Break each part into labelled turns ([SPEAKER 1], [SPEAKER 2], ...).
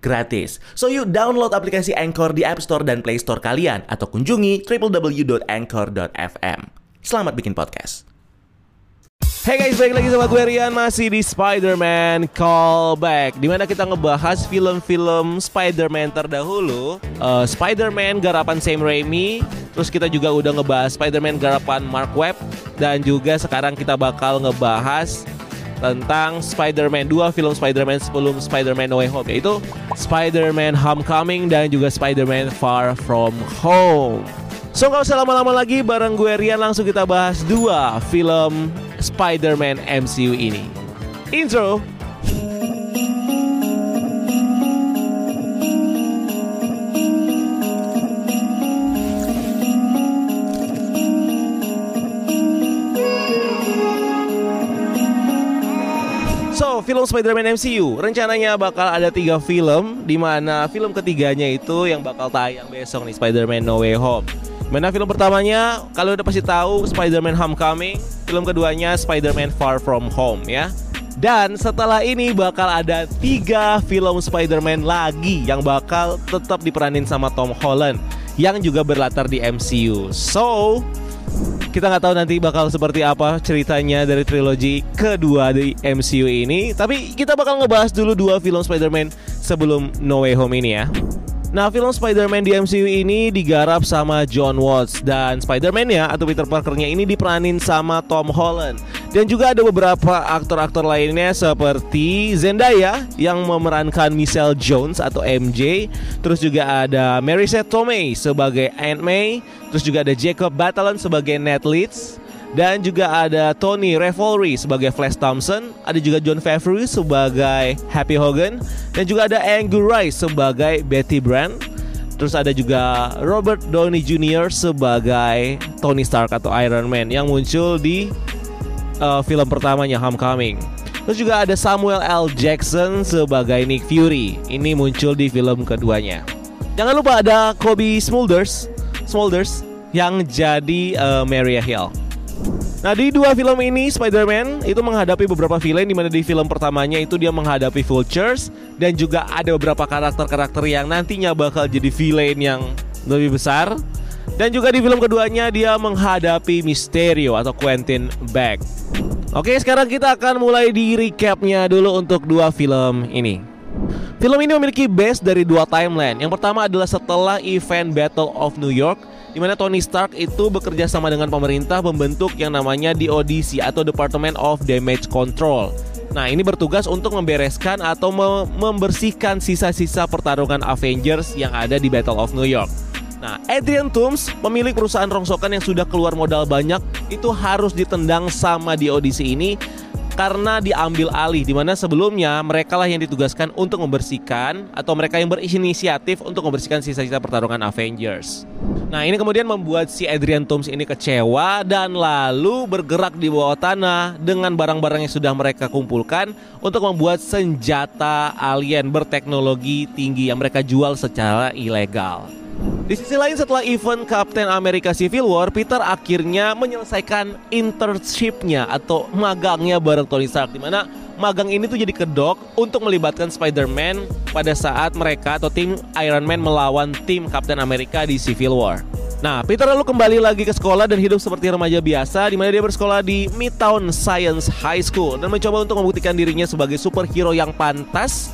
[SPEAKER 1] gratis. So you download aplikasi Anchor di App Store dan Play Store kalian atau kunjungi www.anchor.fm. Selamat bikin podcast. Hey guys, balik lagi sama gue Rian Masih di Spider-Man Callback Di mana kita ngebahas film-film Spider-Man terdahulu uh, Spider-Man garapan Sam Raimi Terus kita juga udah ngebahas Spider-Man garapan Mark Webb Dan juga sekarang kita bakal ngebahas tentang Spider-Man dua film Spider-Man sebelum Spider-Man No Way Home yaitu Spider-Man Homecoming dan juga Spider-Man Far From Home. So gak usah lama-lama lagi bareng gue Rian langsung kita bahas dua film Spider-Man MCU ini. Intro. Film Spider-Man MCU rencananya bakal ada tiga film, di mana film ketiganya itu yang bakal tayang besok nih Spider-Man No Way Home. Mana film pertamanya, kalau udah pasti tahu Spider-Man Homecoming, film keduanya Spider-Man Far From Home ya. Dan setelah ini bakal ada tiga film Spider-Man lagi yang bakal tetap diperanin sama Tom Holland yang juga berlatar di MCU. So, kita nggak tahu nanti bakal seperti apa ceritanya dari trilogi kedua di MCU ini. Tapi kita bakal ngebahas dulu dua film Spider-Man sebelum No Way Home ini ya. Nah, film Spider-Man di MCU ini digarap sama John Watts dan Spider-Man-nya atau Peter Parker-nya ini diperanin sama Tom Holland. Dan juga ada beberapa aktor-aktor lainnya seperti Zendaya yang memerankan Michelle Jones atau MJ, terus juga ada Marisa Tomei sebagai Aunt May, terus juga ada Jacob Batalon sebagai Ned Leeds, dan juga ada Tony Revolori sebagai Flash Thompson, ada juga John Favreau sebagai Happy Hogan, dan juga ada Angus Rice sebagai Betty Brant. Terus ada juga Robert Downey Jr. sebagai Tony Stark atau Iron Man yang muncul di uh, film pertamanya Homecoming. Terus juga ada Samuel L. Jackson sebagai Nick Fury. Ini muncul di film keduanya. Jangan lupa ada Kobe Smulders, Smulders yang jadi uh, Maria Hill. Nah di dua film ini Spider-Man itu menghadapi beberapa villain Di mana di film pertamanya itu dia menghadapi Vultures Dan juga ada beberapa karakter-karakter yang nantinya bakal jadi villain yang lebih besar. Dan juga di film keduanya dia menghadapi Mysterio atau Quentin Beck. Oke sekarang kita akan mulai di recapnya dulu untuk dua film ini. Film ini memiliki base dari dua timeline. Yang pertama adalah setelah event Battle of New York di mana Tony Stark itu bekerja sama dengan pemerintah membentuk yang namanya DODC atau Department of Damage Control. Nah, ini bertugas untuk membereskan atau me membersihkan sisa-sisa pertarungan Avengers yang ada di Battle of New York. Nah, Adrian Toomes, pemilik perusahaan rongsokan yang sudah keluar modal banyak, itu harus ditendang sama DODC ini karena diambil alih di mana sebelumnya mereka lah yang ditugaskan untuk membersihkan atau mereka yang berinisiatif untuk membersihkan sisa-sisa pertarungan Avengers. Nah ini kemudian membuat si Adrian Toomes ini kecewa dan lalu bergerak di bawah tanah dengan barang-barang yang sudah mereka kumpulkan untuk membuat senjata alien berteknologi tinggi yang mereka jual secara ilegal. Di sisi lain setelah event Captain America Civil War, Peter akhirnya menyelesaikan internshipnya atau magangnya bareng Tony Stark di mana magang ini tuh jadi kedok untuk melibatkan Spider-Man pada saat mereka atau tim Iron Man melawan tim Captain America di Civil War. Nah, Peter lalu kembali lagi ke sekolah dan hidup seperti remaja biasa di mana dia bersekolah di Midtown Science High School dan mencoba untuk membuktikan dirinya sebagai superhero yang pantas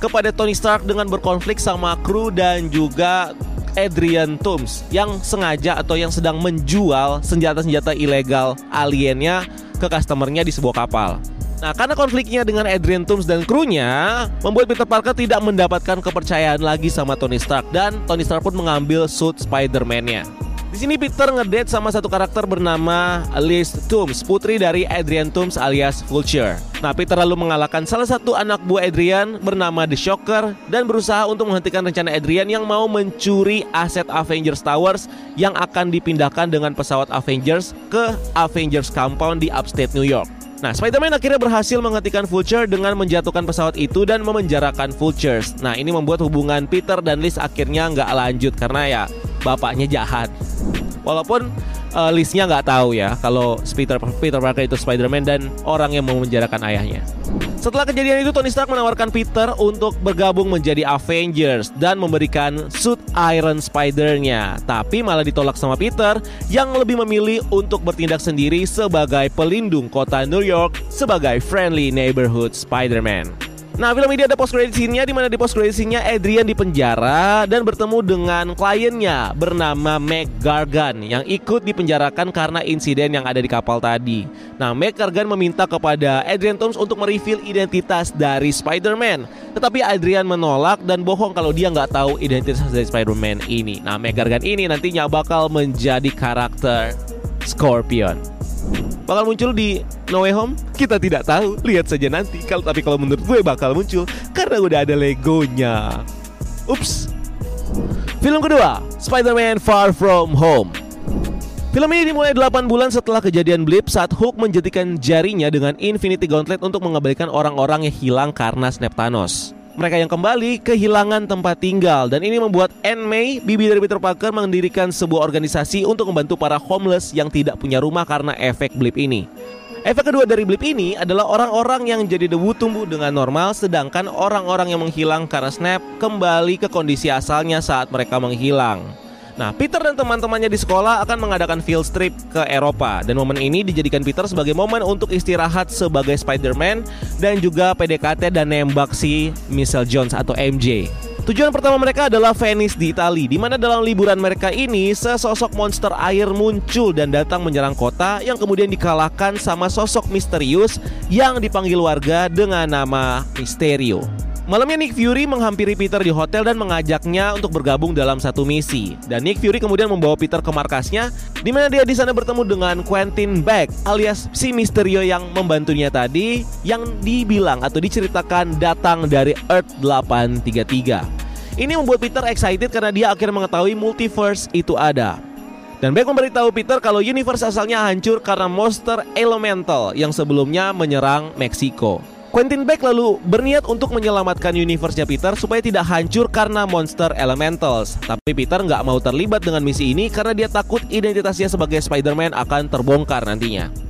[SPEAKER 1] kepada Tony Stark dengan berkonflik sama kru dan juga Adrian Toomes yang sengaja atau yang sedang menjual senjata-senjata ilegal aliennya ke customernya di sebuah kapal. Nah, karena konfliknya dengan Adrian Toomes dan krunya, membuat Peter Parker tidak mendapatkan kepercayaan lagi sama Tony Stark dan Tony Stark pun mengambil suit Spider-Man-nya. Di sini Peter ngedate sama satu karakter bernama Liz Toombs, putri dari Adrian Toombs alias Vulture. Nah, Peter lalu mengalahkan salah satu anak buah Adrian bernama The Shocker dan berusaha untuk menghentikan rencana Adrian yang mau mencuri aset Avengers Towers yang akan dipindahkan dengan pesawat Avengers ke Avengers Compound di upstate New York. Nah, Spider-Man akhirnya berhasil menghentikan Vulture dengan menjatuhkan pesawat itu dan memenjarakan Vultures. Nah, ini membuat hubungan Peter dan Liz akhirnya nggak lanjut karena ya bapaknya jahat. Walaupun uh, Liznya nggak tahu ya kalau Peter Peter Parker itu Spider-Man dan orang yang mau menjarakan ayahnya. Setelah kejadian itu Tony Stark menawarkan Peter untuk bergabung menjadi Avengers dan memberikan suit Iron Spider-nya. Tapi malah ditolak sama Peter yang lebih memilih untuk bertindak sendiri sebagai pelindung kota New York sebagai friendly neighborhood Spider-Man. Nah, film ini ada post credit scene-nya di mana di post credit scene-nya Adrian di penjara dan bertemu dengan kliennya bernama Meg Gargan yang ikut dipenjarakan karena insiden yang ada di kapal tadi. Nah, Meg Gargan meminta kepada Adrian Thomas untuk mereveal identitas dari Spider-Man. Tetapi Adrian menolak dan bohong kalau dia nggak tahu identitas dari Spider-Man ini. Nah, Meg Gargan ini nantinya bakal menjadi karakter Scorpion bakal muncul di No Way Home? Kita tidak tahu. Lihat saja nanti. Kalau tapi kalau menurut gue bakal muncul karena udah ada Legonya. Ups. Film kedua, Spider-Man Far From Home. Film ini dimulai 8 bulan setelah kejadian blip saat Hulk menjadikan jarinya dengan Infinity Gauntlet untuk mengembalikan orang-orang yang hilang karena snap Thanos mereka yang kembali kehilangan tempat tinggal dan ini membuat Anne May, bibi dari Peter Parker mendirikan sebuah organisasi untuk membantu para homeless yang tidak punya rumah karena efek blip ini. Efek kedua dari blip ini adalah orang-orang yang jadi debu tumbuh dengan normal sedangkan orang-orang yang menghilang karena snap kembali ke kondisi asalnya saat mereka menghilang. Nah, Peter dan teman-temannya di sekolah akan mengadakan field trip ke Eropa dan momen ini dijadikan Peter sebagai momen untuk istirahat sebagai Spider-Man dan juga PDKT dan nembak si Michelle Jones atau MJ. Tujuan pertama mereka adalah Venice di Italia, di mana dalam liburan mereka ini sesosok monster air muncul dan datang menyerang kota yang kemudian dikalahkan sama sosok misterius yang dipanggil warga dengan nama Mysterio. Malamnya Nick Fury menghampiri Peter di hotel dan mengajaknya untuk bergabung dalam satu misi. Dan Nick Fury kemudian membawa Peter ke markasnya, di mana dia di sana bertemu dengan Quentin Beck alias si Misterio yang membantunya tadi, yang dibilang atau diceritakan datang dari Earth 833. Ini membuat Peter excited karena dia akhirnya mengetahui multiverse itu ada. Dan Beck memberitahu Peter kalau universe asalnya hancur karena monster elemental yang sebelumnya menyerang Meksiko. Quentin Beck lalu berniat untuk menyelamatkan universe-nya Peter supaya tidak hancur karena monster elementals. Tapi Peter nggak mau terlibat dengan misi ini karena dia takut identitasnya sebagai Spider-Man akan terbongkar nantinya.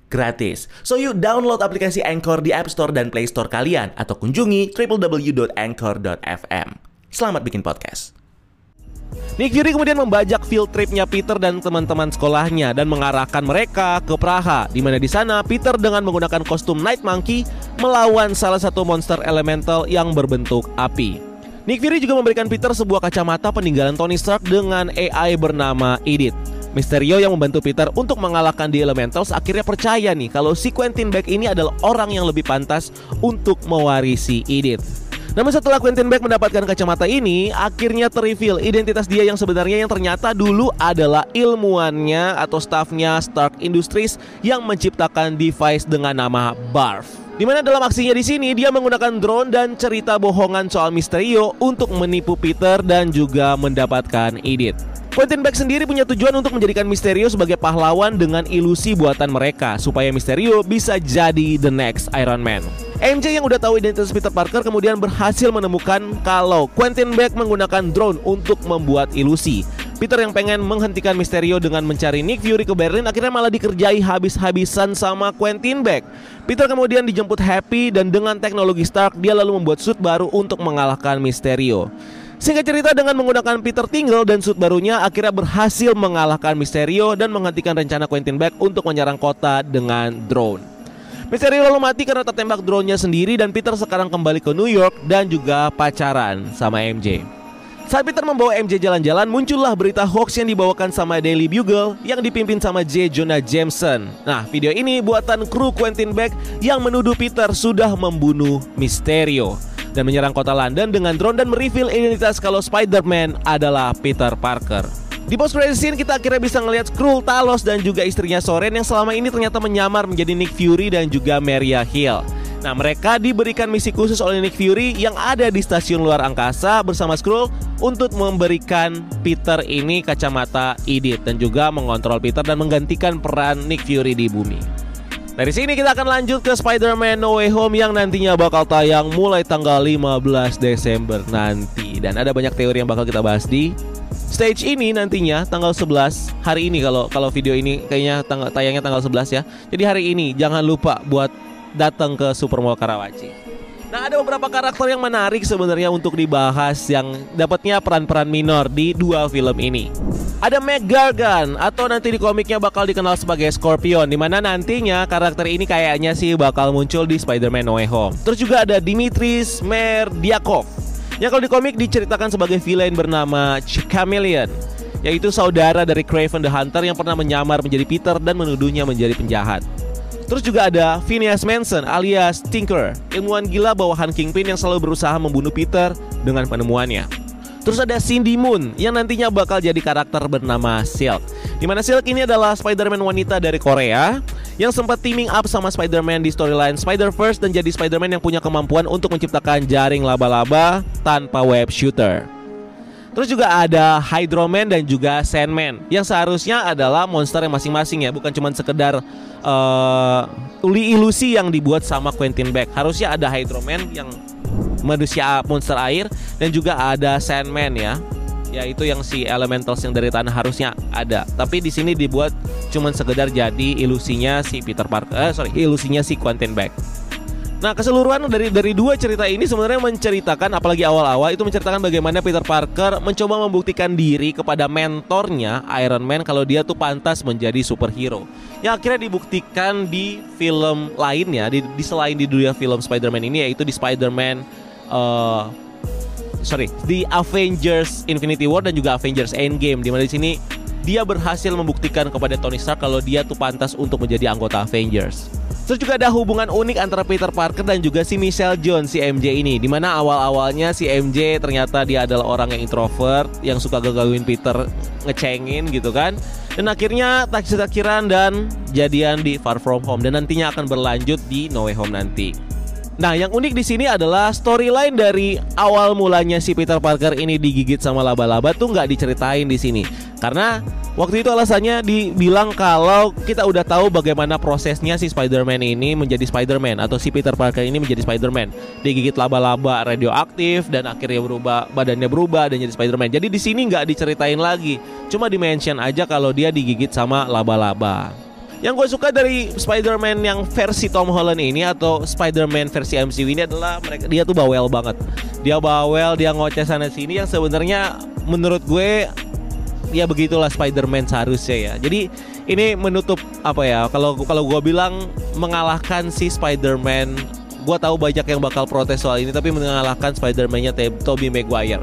[SPEAKER 1] gratis. So yuk download aplikasi Anchor di App Store dan Play Store kalian atau kunjungi www.anchor.fm. Selamat bikin podcast. Nick Fury kemudian membajak field tripnya Peter dan teman-teman sekolahnya dan mengarahkan mereka ke Praha, di mana di sana Peter dengan menggunakan kostum Night Monkey melawan salah satu monster elemental yang berbentuk api. Nick Fury juga memberikan Peter sebuah kacamata peninggalan Tony Stark dengan AI bernama Edith. Mysterio yang membantu Peter untuk mengalahkan The Elementals akhirnya percaya nih kalau si Quentin Beck ini adalah orang yang lebih pantas untuk mewarisi Edith. Namun setelah Quentin Beck mendapatkan kacamata ini, akhirnya terreveal identitas dia yang sebenarnya yang ternyata dulu adalah ilmuannya atau stafnya Stark Industries yang menciptakan device dengan nama Barf. Di mana dalam aksinya di sini dia menggunakan drone dan cerita bohongan soal Mysterio untuk menipu Peter dan juga mendapatkan Edith. Quentin Beck sendiri punya tujuan untuk menjadikan Mysterio sebagai pahlawan dengan ilusi buatan mereka supaya Mysterio bisa jadi the next Iron Man. MJ yang udah tahu identitas Peter Parker kemudian berhasil menemukan kalau Quentin Beck menggunakan drone untuk membuat ilusi. Peter yang pengen menghentikan Mysterio dengan mencari Nick Fury ke Berlin akhirnya malah dikerjai habis-habisan sama Quentin Beck. Peter kemudian dijemput Happy dan dengan teknologi Stark dia lalu membuat suit baru untuk mengalahkan Mysterio. Singkat cerita dengan menggunakan Peter Tingle dan suit barunya akhirnya berhasil mengalahkan Mysterio dan menghentikan rencana Quentin Beck untuk menyerang kota dengan drone. Mysterio lalu mati karena tertembak drone-nya sendiri dan Peter sekarang kembali ke New York dan juga pacaran sama MJ. Saat Peter membawa MJ jalan-jalan, muncullah berita hoax yang dibawakan sama Daily Bugle yang dipimpin sama J. Jonah Jameson. Nah, video ini buatan kru Quentin Beck yang menuduh Peter sudah membunuh Mysterio dan menyerang kota London dengan drone dan mereveal identitas kalau Spider-Man adalah Peter Parker. Di post credit scene kita akhirnya bisa ngelihat Skrull, Talos dan juga istrinya Soren yang selama ini ternyata menyamar menjadi Nick Fury dan juga Maria Hill. Nah mereka diberikan misi khusus oleh Nick Fury yang ada di stasiun luar angkasa bersama Skrull untuk memberikan Peter ini kacamata Edith dan juga mengontrol Peter dan menggantikan peran Nick Fury di bumi. Dari sini kita akan lanjut ke Spider-Man No Way Home yang nantinya bakal tayang mulai tanggal 15 Desember nanti. Dan ada banyak teori yang bakal kita bahas di stage ini nantinya tanggal 11 hari ini kalau kalau video ini kayaknya tanggal tayangnya tanggal 11 ya. Jadi hari ini jangan lupa buat datang ke Supermall Karawaci. Nah ada beberapa karakter yang menarik sebenarnya untuk dibahas yang dapatnya peran-peran minor di dua film ini. Ada Meg Gargan atau nanti di komiknya bakal dikenal sebagai Scorpion di mana nantinya karakter ini kayaknya sih bakal muncul di Spider-Man No Way Home. Terus juga ada Dimitris Merdiakov yang kalau di komik diceritakan sebagai villain bernama Chameleon yaitu saudara dari Craven the Hunter yang pernah menyamar menjadi Peter dan menuduhnya menjadi penjahat. Terus juga ada Phineas Manson alias Tinker, ilmuwan gila bawahan Kingpin yang selalu berusaha membunuh Peter dengan penemuannya. Terus ada Cindy Moon yang nantinya bakal jadi karakter bernama Silk. Di mana Silk ini adalah Spider-Man wanita dari Korea yang sempat teaming up sama Spider-Man di storyline Spider-Verse dan jadi Spider-Man yang punya kemampuan untuk menciptakan jaring laba-laba tanpa web shooter. Terus juga ada Hydroman dan juga Sandman yang seharusnya adalah monster yang masing-masing ya, bukan cuma sekedar uh, ilusi yang dibuat sama Quentin Beck. Harusnya ada Hydroman yang manusia monster air dan juga ada Sandman ya. Ya itu yang si elementals yang dari tanah harusnya ada. Tapi di sini dibuat cuma sekedar jadi ilusinya si Peter Parker. Eh, sorry, ilusinya si Quentin Beck. Nah keseluruhan dari dari dua cerita ini sebenarnya menceritakan apalagi awal-awal itu menceritakan bagaimana Peter Parker mencoba membuktikan diri kepada mentornya Iron Man kalau dia tuh pantas menjadi superhero. Yang akhirnya dibuktikan di film lainnya di, di selain di dunia film Spider-Man ini yaitu di Spider-Man uh, sorry di Avengers Infinity War dan juga Avengers Endgame di mana di sini dia berhasil membuktikan kepada Tony Stark kalau dia tuh pantas untuk menjadi anggota Avengers. Terus juga ada hubungan unik antara Peter Parker dan juga si Michelle Jones si MJ ini. Di mana awal-awalnya si MJ ternyata dia adalah orang yang introvert Yang suka gagalin Peter ngecengin gitu kan. Dan akhirnya tak takhiran dan jadian di Far From Home. Dan nantinya akan berlanjut di No Way Home nanti Nah, yang unik di sini adalah storyline dari awal mulanya si Peter Parker ini digigit sama laba-laba tuh nggak diceritain di sini. Karena waktu itu alasannya dibilang kalau kita udah tahu bagaimana prosesnya si Spider-Man ini menjadi Spider-Man atau si Peter Parker ini menjadi Spider-Man. Digigit laba-laba radioaktif dan akhirnya berubah badannya berubah dan jadi Spider-Man. Jadi di sini nggak diceritain lagi, cuma dimention aja kalau dia digigit sama laba-laba. Yang gue suka dari Spider-Man yang versi Tom Holland ini atau Spider-Man versi MCU ini adalah mereka dia tuh bawel banget. Dia bawel, dia ngoceh sana sini yang sebenarnya menurut gue ya begitulah Spider-Man seharusnya ya. Jadi ini menutup apa ya? Kalau kalau gue bilang mengalahkan si Spider-Man, gue tahu banyak yang bakal protes soal ini, tapi mengalahkan Spider-Man-nya Tobey Maguire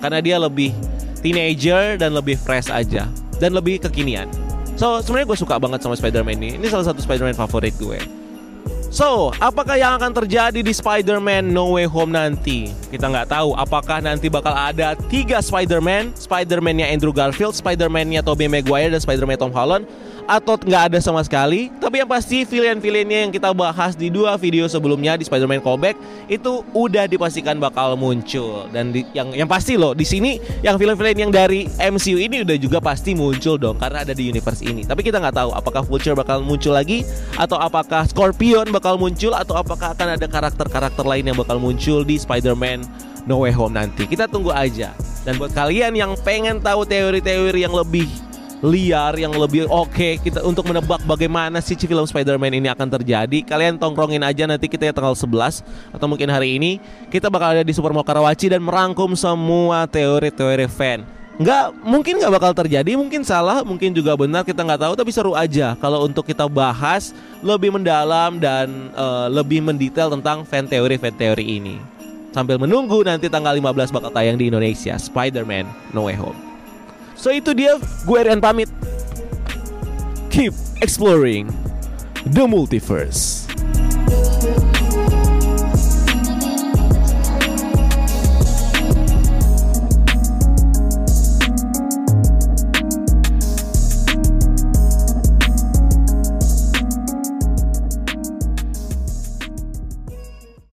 [SPEAKER 1] karena dia lebih teenager dan lebih fresh aja dan lebih kekinian. So sebenarnya gue suka banget sama Spider-Man ini. Ini salah satu Spider-Man favorit gue. So, apakah yang akan terjadi di Spider-Man No Way Home nanti? Kita nggak tahu. Apakah nanti bakal ada tiga Spider-Man? Spider-Man-nya Andrew Garfield, Spider-Man-nya Tobey Maguire, dan Spider-Man Tom Holland? atau nggak ada sama sekali. Tapi yang pasti villain-villainnya yang kita bahas di dua video sebelumnya di Spider-Man Callback itu udah dipastikan bakal muncul dan di, yang yang pasti loh di sini yang villain-villain yang dari MCU ini udah juga pasti muncul dong karena ada di universe ini. Tapi kita nggak tahu apakah Vulture bakal muncul lagi atau apakah Scorpion bakal muncul atau apakah akan ada karakter-karakter lain yang bakal muncul di Spider-Man No Way Home nanti. Kita tunggu aja. Dan buat kalian yang pengen tahu teori-teori yang lebih liar yang lebih oke kita untuk menebak bagaimana sih film Spider-Man ini akan terjadi kalian tongkrongin aja nanti kita ya tanggal 11 atau mungkin hari ini kita bakal ada di Supermall Karawaci dan merangkum semua teori-teori fan nggak mungkin nggak bakal terjadi mungkin salah mungkin juga benar kita nggak tahu tapi seru aja kalau untuk kita bahas lebih mendalam dan uh, lebih mendetail tentang fan teori fan teori ini sambil menunggu nanti tanggal 15 bakal tayang di Indonesia Spider-Man No Way Home So itu dia gue Rian pamit. Keep exploring the multiverse.